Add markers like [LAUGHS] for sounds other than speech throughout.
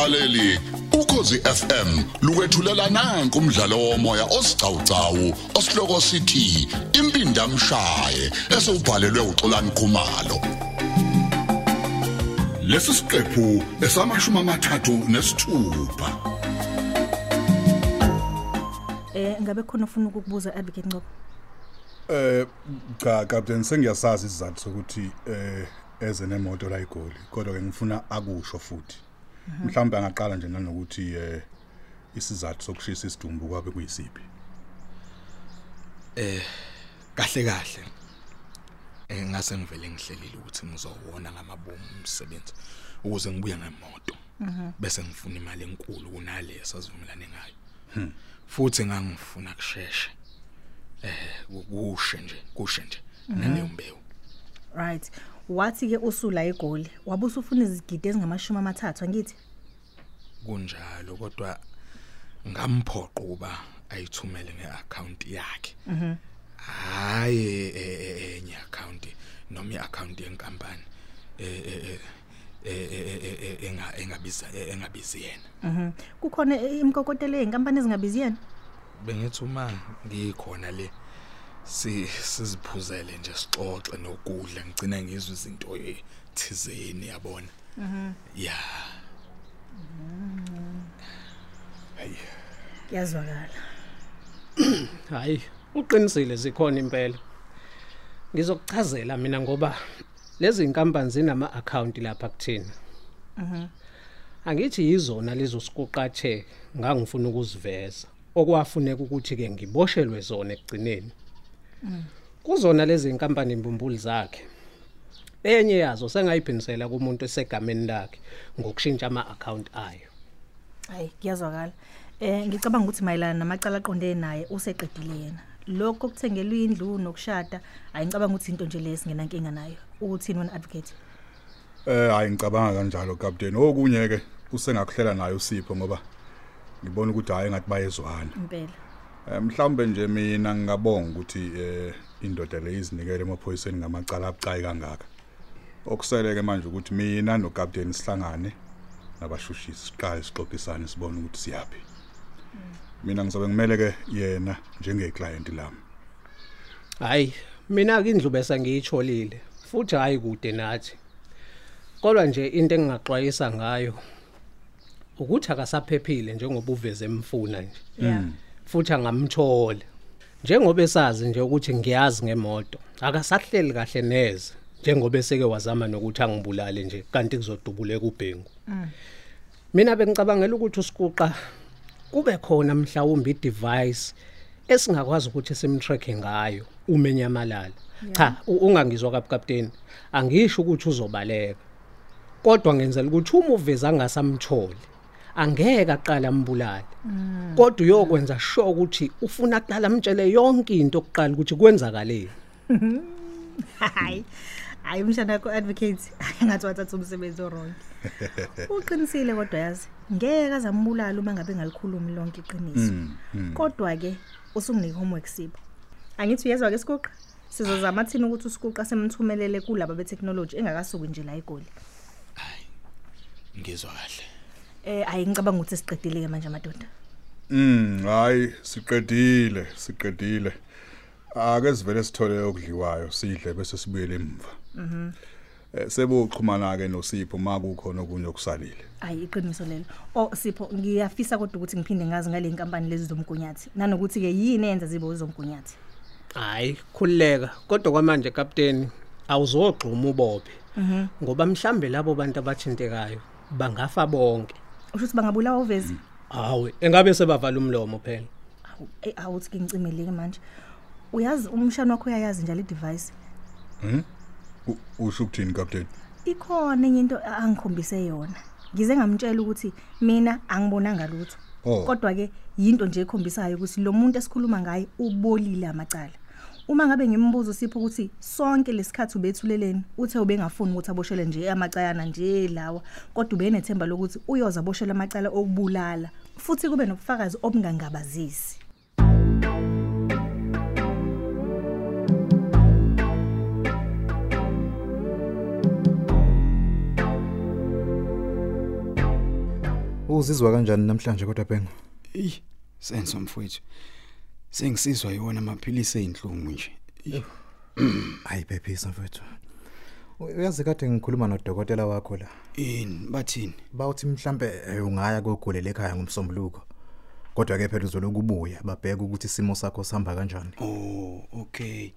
mlaleli ukhosi FM lukwethulela nanku umdlalo womoya osiqhawqhawo osihloko sithi impindi amshaye esubhalelwe uXolani Khumalo. Lesi siqephu esamashumi amathathu nesithupha Eh ngabe khona ufuna ukukubuza advocate Ngcobo? Eh cha captain sengiyasazi isizathu sokuthi eh eze nemoto la igoli kodwa ke ngifuna akusho futhi. Mhlawumbe angaqala nje nanokuthi eh isizathu sokushisa isidumbu kwabe kuyisiphi? Kahle kahle. Eh ngase ngivele ngihlelile ukuthi ngizowona ngamabomu umsebenzi ukuze ngibuye ngemoto. Bese ngifuna imali enkulu kunale sazivumelane ngayo. Futhi ngangifuna kusheshe. Eh kushe nje kushe nje. Naleyo mbewu Right. Wathi ke usula egoli. Wabusa ufuna izigidi ezingamashumi amathathu angithi? kunjalo kodwa ngamphoqa uba ayithumele ngeaccount yakhe hayi eh, eh, enye account noma iaccount yenkampani eh eh eh, eh, eh, eh, enga engabiza eh, engabizi yena Mhm. Kukhona imkokotelo einkampani ezingabizi yena? bengithi uma ngikhona le si siziphuzele nje sixoxe nokudla ngicina ngizwe izinto ethizeni yabona mhm ya Yazwakala. Hayi, uqinisile zikhona impela. Ngizokuchazela mina ngoba lezi inkampani zinama account lapha kuthina. Mhm. Angithi yizona lezo sikuqathe ngangifuna ukuziveza. Okwafuneka ukuthi ke ngiboshelwe zona ekugcineni. Kuzona lezi inkampani imbumbuli zakhe. Enye yazo sengayiphindisela kumuntu esegameni lakhe ngokushintsha ama account ayo. Hayi, kuyazwakala. Eh ngicabanga ukuthi mayelana namacala aqonde naye useqedile yena. Lokho kuthengelwa indlu nokushada, ayicabanga ukuthi into nje lesingena nkinga nayo. Uthini wena advocate? eh hayi ngicabanga kanjalo captain okunye ke usengakuhlela nayo usipho ngoba ngibona ukuthi hayi ngathi bayezwana Impela. Eh, mhlawumbe nje mina ngingabonga ukuthi eh indoda le izinikele emaphoyiseni ngamacala abucayi kangaka okuseleke manje ukuthi mina no captain sihlangane nabashushisi siqale sixoxisane sibone ukuthi siyapi mina ngizobe ngimele ke yena njenge client lami Hayi, mina ke indlu bese ngiyicholile futhi hayi kude nathi. Kodwa nje into engingaxwayisa ngayo ukuthi akasaphephile njengoba uveze emfuna nje. Yeah. Futhi angamthola. Njengoba esazi nje ukuthi ngiyazi ngemoto, akasahleli kahle neze njengoba eseke wazama nokuthi angibulale nje kanti kuzodubuleka ubhengu. Mina bengicabangela ukuthi usikuqa kube khona mhlawumbe i-device esingakwazi ukuthi simtracke ngayo umenyamalala. Cha, u- ungangizwa kabi captain. Angisho ukuthi uzobaleka. Kodwa ngenzela ukuthi uma uveza angasamtholi angeke aqala ambulale. Kodwa uyokwenza sure ukuthi ufuna aqala amtshele yonke into okuqala ukuthi kwenzakaleni. Hayi. Hayi umshana wakho advocate [LAUGHS] ngathi wathatha umsebenzi orong. [LAUGHS] Uqinisile kodwa yazi ngeke azambulala uma ngabe ngalikhulumi lonke iqiniso. Kodwa ke usunginike homework sipho. Angithi uyezwa ke sikuqa? Sizozama thina ukuthi usikuqa semthumelele kulabo be technology engakasuki nje la egoli. ngizwa kahle Eh ayi ngicabanga ukuthi siqedile ke manje amadoda. Mm, hayi siqedile, siqedile. Ake sivele sithole okudliwayo sidle bese sibuyele emva. Mhm. Eh seboxhumana ke noSipho makukhona okunye okusalile. Ayi iqiniso lelo. Oh Sipho ngiyafisa kodwa ukuthi ngiphinde ngazi ngale inkampani lezi zomgunyathi. Nanokuthi ke yini enza zibe uzomgunyathi. Hayi, khulileka. Kodwa kwamanje captain awuzogxuma ubophe. Ngoba mhlambe labo bantu abathintekayo bangafa bonke. Usho ukuthi bangabulawa uvezi. Hawe, engabe sebavala umlomo phela. Awu awuthi ke ngicimeleke manje. Uyazi umshana wakho uyayazi njalo i-device. U- Usho ukuthini captain? Ikhona enye into angikhombise yona. Ngize ngamtshela ukuthi mina angibonanga lutho. Oh. Kodwa ke yinto nje ekhombisayo ukuthi lo muntu esikhuluma ngaye ubolile amacala. Uma ngabe ngimbuza usipho ukuthi sonke lesikhathi ubethuleleni uthe ubengafuni ukuthi aboshele nje amacayana nje lawa kodwa ubenethemba lokuthi uyoza aboshela amacala okubulala futhi kube nobufakazi obungangabazisi. Uzizwa kanjani namhlanje kodwa Bhengu? Ey, senzo mfowethu. Sengisizwa yiwona amaphilisi einhlungu nje. Hayi phephisa mfethu. Uyazi kade ngikhuluma nodokotela wakho la. Yini bathini? Bawuthi mhlambe eh, ungaya kogulela ekhaya ngomsombuluko. Kodwa ke phela uzoloku ubuya babheka ukuthi isimo sakho sihamba kanjani. Oh, okay.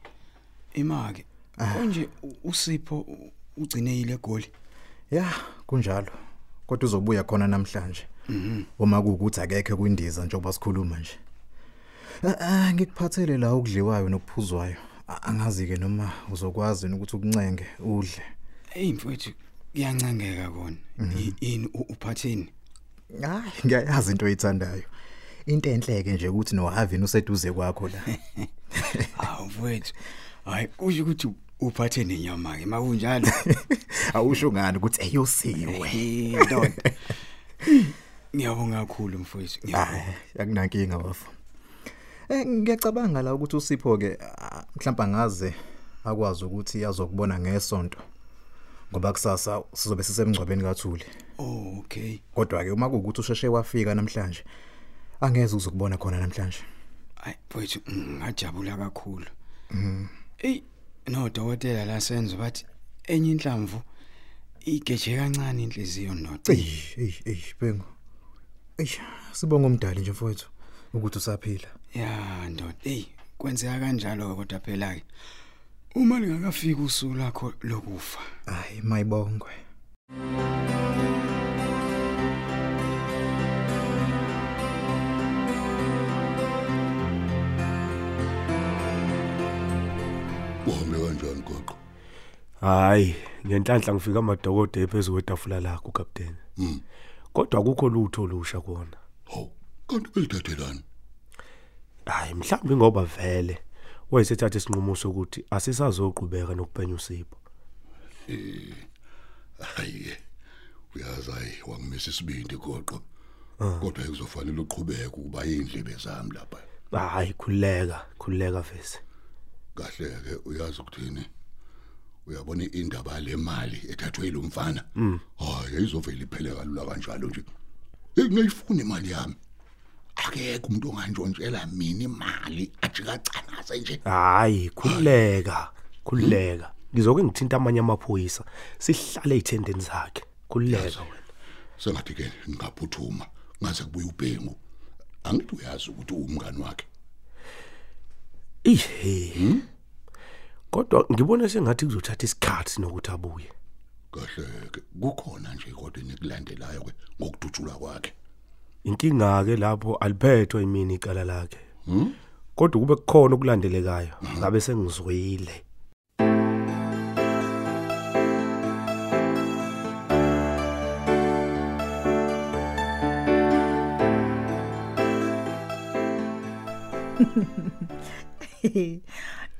Imake. Konje u- uSipho u- ugcineyile egoli. Ya, kunjalo. Kodwa uzobuya khona namhlanje. Mhm. Uma kuukuthi akekho kwindiza njengoba sikhuluma nje. Ah, ah, ngikuphathele la ukudliwayo nokuphuzwayo. A- Angazi ke noma uzokwazi ukuthi ukuncenge udle. Hey mfowethu, kuyancengeka kona. I- Yini u- uphatheni? Hayi, ngiyayazi into oyithandayo. Into enhleke nje ukuthi noHavin useduze kwakho la. [LAUGHS] Hawu mfowethu. Hayi kusho ukuthi uphathe nenyama ke makunjalo. [LAUGHS] Awusho ngani ukuthi eyosiwe. Eh ndoda. [LAUGHS] Ngiyabonga kakhulu mfowethu. Ngiyabonga. Hayi, akunankinga wafu. Eh ngiyacabanga la ukuthi uSipho ke mhlawumbe ngaze akwazi ukuthi azokubona ngesonto. Ngoba kusasa sizobe sisemgcwabeni kaThuli. Oh, okay. Kodwa ke uma kuukuthi usheshe wafika namhlanje angeze uzokubona khona namhlanje. Ay mfowethu ngajabula kakhulu. Mhm. Ey no dokotela la senzo bathi enye inhlamvu igeje kancane inhliziyo nodo. Ey, ey, ey, bengu. Ey, sibonga umdali nje mfowethu ukuthi usaphila. Ya ndoda. Ey kwenzeka kanjalo kodwa phela ke. Uma lingakafika usuku lakho lokufa. Hayi, mayibongwe. Uhambe kanjani goqo? Hayi, ngenhlanhla ngifika amadokode phezulu kwetafula lakho captain. Mm. Kodwa akukho lutho olusha kona. Hawu, kanti belithathelani? Hayi, mhlawumbe ngoba vele wayesethatha isinqumo sokuthi asisazoqhubeka nokubhenya usipho. Hayi. Uyazi hayi wangimisa isibindi goqo. Kodwa kuzofanele uqhubeke ukuba indlebe zami lapha. Hayi, khuleka, khuleka vese. Kahle ke uyazi ukuthini? Uyabona indaba lemali ethathwe lo mfana? Hayi ayizovela iphele kalula kanjalo nje. Hey ngiyifuna imali yami. Akekho umuntu ongantshontshela mina imali ajika canaze nje. Hayi, khuleka, khuleka. Ngizoke ngithinta amanye amaphoyisa sihlale ezithendeni zakhe. Khuleka wena. Sengathi ke ngingaphuthuma ngaze kubuye ubhengu. Angithi uyazi ukuthi umngani wakhe. Ihe. Kodwa ngibona sengathi kuzothatha isikhathi nokuthi abuye. Kahle ke kukhona nje kodwa nikulandelayo ke ngokudutshula kwakhe. Inkinga ke lapho aliphethwe yimini icala lakhe. Kodwa kube kukhona okulandelekayo. Ngabe sengizwile.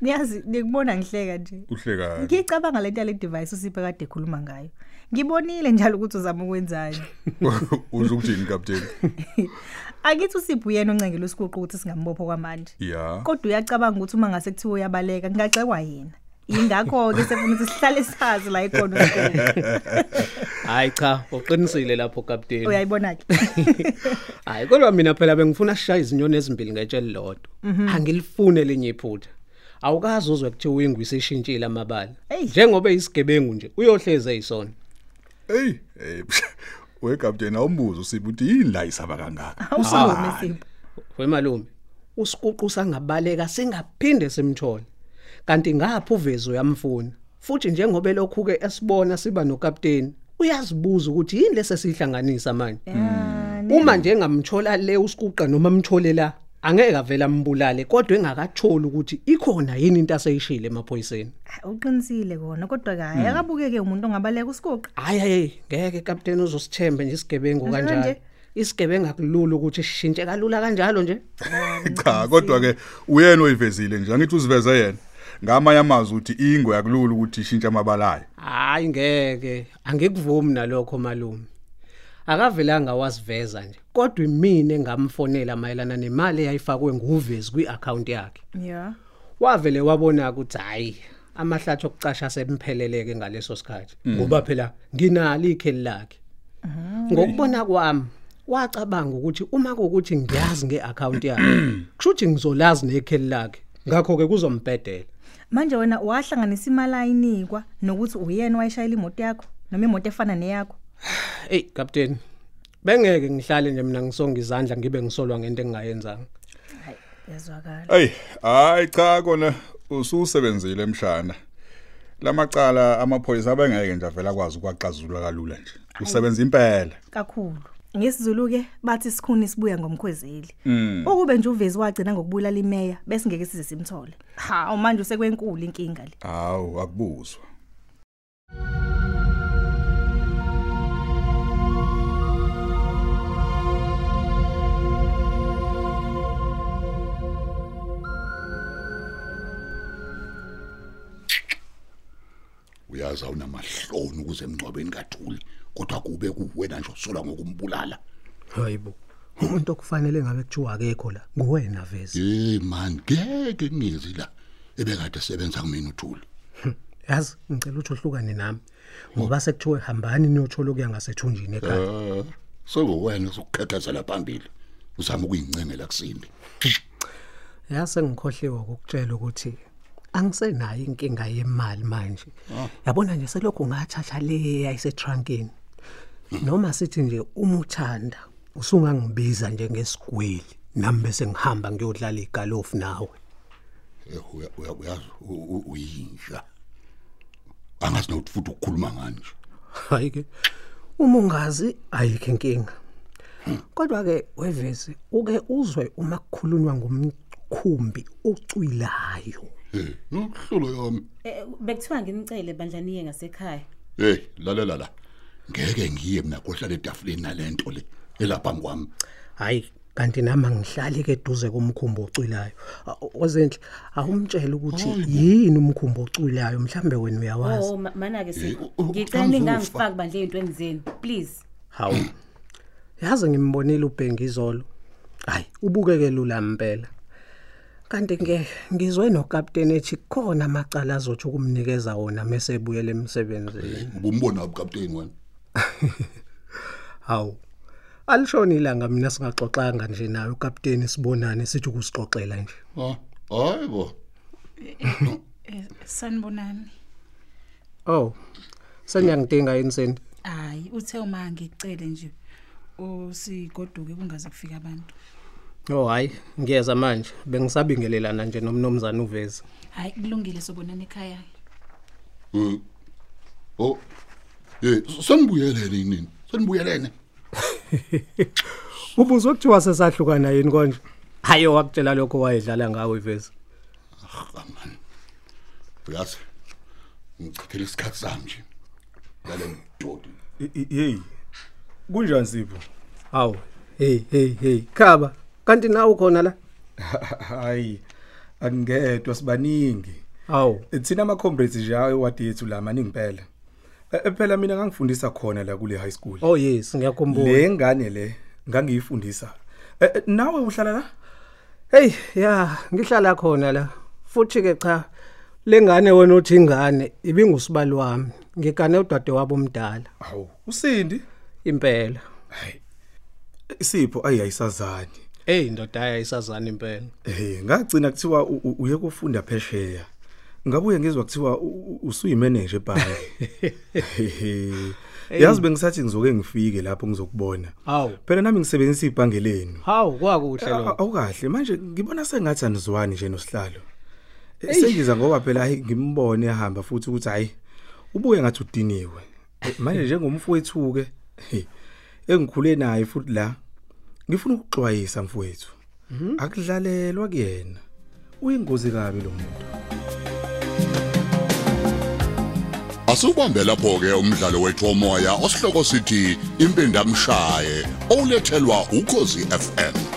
Niyazi nikubona ngihleka nje. Uhlekani? Ngicabanga lento yale device usiphe kade ekhuluma ngayo. Ngibonile njalo ukuthi uzama ukwenzani. [LAUGHS] Uze ukuthini captain? [LAUGHS] Akithi usipho yena oncengele isiqoqo ukuthi singambopho kwamanje. Ya. Kodwa uyacabanga ukuthi uma ngase kuthiwa uyabaleka ngingacekwa yena. Ingakho ke sefuna ukuthi sihlale sazi la ikhona uSipho. [LAUGHS] Hayi cha, uqinisile lapho captain. Uyayibona ke. Hayi kodwa mina phela bengifuna sishaya izinyoni ezimbili ngetsheli lodwa. Angilifune lenye iphutha. Awukazi uzwe kuthiwa uyingwisa ishintshile amabala. Eyi. Njengoba isigebengu nje uyohleza eyisona. Hey, hey. [LAUGHS] We captain awumbuzo usipho uthi yini la isaba kangaka? Awusukume Sipho. Wemalume, usiququ sangabaleka singaphinde simthole. Kanti ngapha uvezo yamfuna. Futhi njengoba lokhu ke esibona siba nokapteni, uyazibuza ukuthi yini lesesihlanganisa manje. Uma nje ngamthola le usiquqa noma amthole la, angeke avela ambulale kodwa engakatholi ukuthi ikhona yini into aseyishile emaphoyiseni. Uqinisile kona kodwa kayi akabukeke umuntu ongabaleka usiqoqa. Hayi hayi, ngeke captain uzosithembe nje isigebengu Kanjalo? Isigebengu akulula ukuthi sishintshe kalula kanjalo nje. Cha, kodwa ke uyena oyivezile nje. Angithi uziveze yena. Ngamanye amazwi uthi ingwe yakulula ukuthi ishintshe amabalayo. Hayi ngeke, angikuvumi nalokho malume. Akavelanga wasiveza nje, kodwa imini engamfonela mayelana nemali eyayifakwe nguvezi kwiaccount yakhe. Yeah. Wavele wabona ukuthi hayi, amahlathi okucasha sempheleleke ngaleso sikhathi. Ngoba phela nginalo ikheli lakhe. Ngokubona kwami, wacabanga ukuthi uma kuukuthi ngiyazi ngeaccount yakhe [CLEARS THROAT] kushuthi ngizolazi nekheli lakhe ngakho ke kuzombhedela manje wena wahlanganisa imali ayinikwa nokuthi uyena wayishayela imoto yakho noma imoto efana neyakho hey captain bengeke ngihlale nje mina ngisonga izandla ngibe ngisolwa ngento engingayenzanga yazwakala Hey, hayi cha kona ususebenzile emshana. Lamacala amaphoyisa abengeke nje avela kwazi ukwaxazulula kalula nje. Usebenza impela. kakhulu ngesizulu ke bathi isikhuni sibuya ngomkhwezeli ukube nje uvezi wagcina ngokubulala imeya bese ngeke size simthole ha manje usekwenkulu inkinga le Hawu akubuzwa. Uyazi awunamahloni ukuze emngcwabeni kathuli kodwa kube kuwena nje usola ngokumbulala. Hayibo umuntu okufanele ngabe kuthiwa akekho la nguwena vezi hey man ngeke ngizwi la ebekade sebenza kumina uthuli. Yazi ngicela ukuthi uhlukane nami ngoba sekuthiwe hambani niyothola ukuya ngasethunjini ekhaya. Eh sekuwena usukukhekhezela phambili uzama ukuyincengela kusindi yase ngikhohliwe ukukutshela ukuthi angisenayo inkinga yemali manje. Yabona nje selokhu ngathatha le ayisetrankini noma sithi nje uma uthanda usungangibiza njengesigwili nami bese ngihamba ngiyodlala igalofu nawe. Eh, uya- uya- uyazi u- u- uyinja. Angazi nokuthi futhi ukukhuluma ngani nje. Hayi ke uma ungazi ayikho inkinga. Kodwa ke wevezi uke uzwe uma kukhulunywa ngomkhumbi ocwilayo. Eh nokuhlulo yami. Eh, bekuthiwa ngimcele bandlaniye ngasekhaya. Hey lalela la. Ngeke ngiye mina kohlala etafuleni nalento le elapha kwami. Hayi kanti nami angihlali ke eduze komkhumbi ocwilayo ozenhle awumtshela ukuthi yini umkhumbi ocwilayo mhlambe wena uyawazi. Oh ma- mana-ke si Eh, u- u- ngicela uzofa. ningangifaki bandle ey'ntweni zenu please. Hawu. Yazi ngimbonile ubhengizolo hayi ubukeke lula impela kanti ke ngizwe nokapteni ethi khona amacala azothi ukumnikeza wona mase ebuyele emsebenzini. Ubumbona ukapteni wena? [LAUGHS] Hawu alishoni ilanga mina singaxoxanga nje naye ukapteni sibonane sithi ukusixoxela nje. Ha hayibo sanibonani oh sengiyangidinga insindi hayi uthe uma ngicele nje usigoduke kungaze kufika abantu. Oh hayi ngiyeza manje bengisabingelelana nje nomnomzana uvezi hayi kulungile sobonana ekhaya Eh. Oh. Eh, sanibuyelene nini? Sanibuyelene. [LAUGHS] ubuzwe kuthiwa sesahlukana yini konje hayi wakutshela lokho wayedlala ngawe ivezi Aman. Uyazi. Ngichithela isikhathi sami nje. Yale mdodi. hey kunjani sipho hawu hey hey hey khaba kanti nawe ukhona la? Hayi angedwa sibaningi hawu thina ama comrades nje ayo wadi yethu la maningi impela Eh, phela mina ngangifundisa khona la kule high school. Oh yes ngiyakhumbula. Le ngane le ngangiyifundisa. Eh, nawe uhlala la? Hey ya ngihlala khona la. Futhi ke cha lengane wena uthi ingane ibingusibali wami. Ngigane udade wabo omdala awu usindi? Impela. Hayi isipho ayayisazani hey indoda ayayisazana impela. Eh ngagcina kuthiwa uye kufunda phesheya. Ngabuye ngizwa kuthiwa usuyimanager ebhange. [LAUGHS] Yazi bengisathi ngizoke ngifike lapho ngizokubona. Hawu. Phela nami ngisebenzisa ibhange lenu. Hawu kwakuhle lokho. awukahle. Manje ngibona sengathi anizwani nje nosihlalo. Eh, sengiza ngoba phela hayi ngimbone ehamba futhi ukuthi hayi ubuye ngathi udiniwe. Manje njengomfowethu ke engikhule naye futhi la ngifuna ukuxwayisa mfowethu. Akudlalelwa kuyena. Uyingozi kabi lo muntu. Asubambe lapho ke umdlalo wethu womoya osihloko sithi impindamshaye olethelwa ukozi FM